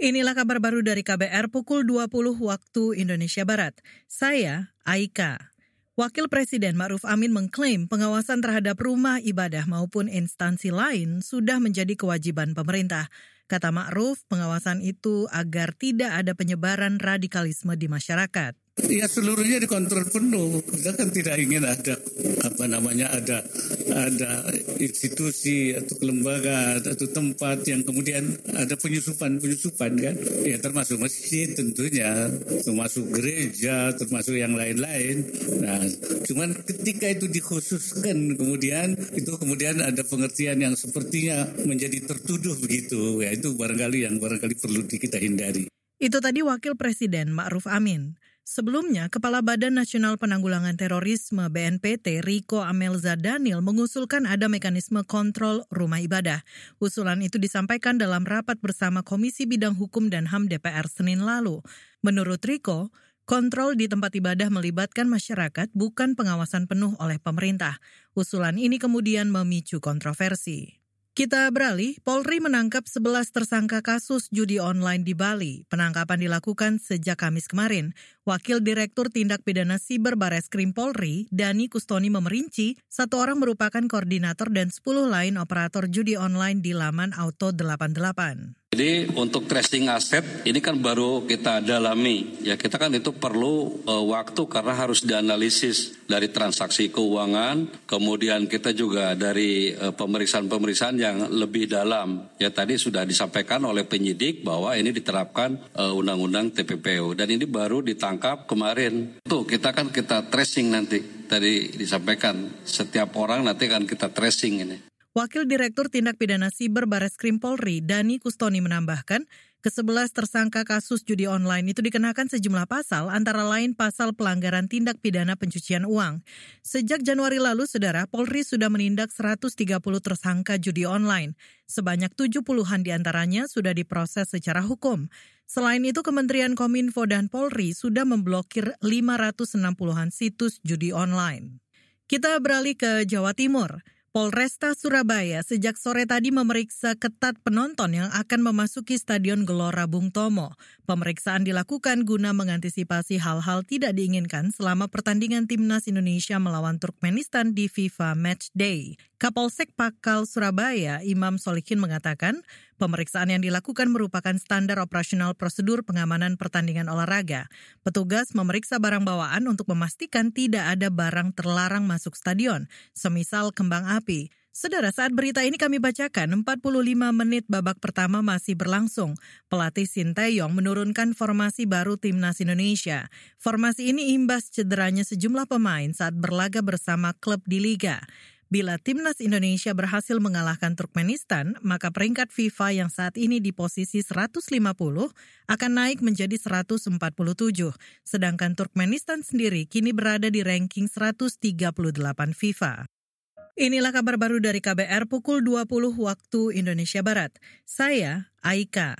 Inilah kabar baru dari KBR pukul 20 waktu Indonesia Barat. Saya Aika. Wakil Presiden Ma'ruf Amin mengklaim pengawasan terhadap rumah ibadah maupun instansi lain sudah menjadi kewajiban pemerintah. Kata Ma'ruf, pengawasan itu agar tidak ada penyebaran radikalisme di masyarakat. Ya seluruhnya dikontrol penuh. Kita kan tidak ingin ada apa namanya ada ada institusi atau lembaga atau tempat yang kemudian ada penyusupan penyusupan kan. Ya termasuk masjid tentunya, termasuk gereja, termasuk yang lain-lain. Nah, cuman ketika itu dikhususkan kemudian itu kemudian ada pengertian yang sepertinya menjadi tertuduh begitu. Ya itu barangkali yang barangkali perlu kita hindari. Itu tadi Wakil Presiden Ma'ruf Amin. Sebelumnya, Kepala Badan Nasional Penanggulangan Terorisme BNPT Riko Amelza Daniel mengusulkan ada mekanisme kontrol rumah ibadah. Usulan itu disampaikan dalam rapat bersama Komisi Bidang Hukum dan HAM DPR Senin lalu. Menurut Riko, Kontrol di tempat ibadah melibatkan masyarakat, bukan pengawasan penuh oleh pemerintah. Usulan ini kemudian memicu kontroversi. Kita beralih, Polri menangkap 11 tersangka kasus judi online di Bali. Penangkapan dilakukan sejak Kamis kemarin. Wakil Direktur Tindak Pidana Siber Bareskrim Polri, Dani Kustoni memerinci, satu orang merupakan koordinator dan 10 lain operator judi online di laman Auto 88. Jadi untuk tracing aset ini kan baru kita dalami. Ya kita kan itu perlu uh, waktu karena harus dianalisis dari transaksi keuangan, kemudian kita juga dari uh, pemeriksaan-pemeriksaan yang lebih dalam. Ya tadi sudah disampaikan oleh penyidik bahwa ini diterapkan uh, undang-undang TPPU dan ini baru ditangkap kemarin. Tuh kita kan kita tracing nanti. Tadi disampaikan setiap orang nanti kan kita tracing ini. Wakil Direktur Tindak Pidana Siber Bareskrim Polri, Dani Kustoni menambahkan, ke-11 tersangka kasus judi online itu dikenakan sejumlah pasal, antara lain pasal pelanggaran tindak pidana pencucian uang. Sejak Januari lalu, Saudara, Polri sudah menindak 130 tersangka judi online. Sebanyak 70-an di antaranya sudah diproses secara hukum. Selain itu, Kementerian Kominfo dan Polri sudah memblokir 560-an situs judi online. Kita beralih ke Jawa Timur. Polresta Surabaya sejak sore tadi memeriksa ketat penonton yang akan memasuki Stadion Gelora Bung Tomo. Pemeriksaan dilakukan guna mengantisipasi hal-hal tidak diinginkan selama pertandingan timnas Indonesia melawan Turkmenistan di FIFA Match Day. Kapolsek Pakal Surabaya, Imam Solikin mengatakan, pemeriksaan yang dilakukan merupakan standar operasional prosedur pengamanan pertandingan olahraga. Petugas memeriksa barang bawaan untuk memastikan tidak ada barang terlarang masuk stadion, semisal kembang api. Saudara, saat berita ini kami bacakan, 45 menit babak pertama masih berlangsung. Pelatih Sinteyong menurunkan formasi baru timnas Indonesia. Formasi ini imbas cederanya sejumlah pemain saat berlaga bersama klub di Liga. Bila timnas Indonesia berhasil mengalahkan Turkmenistan, maka peringkat FIFA yang saat ini di posisi 150 akan naik menjadi 147. Sedangkan Turkmenistan sendiri kini berada di ranking 138 FIFA. Inilah kabar baru dari KBR pukul 20 waktu Indonesia Barat. Saya Aika.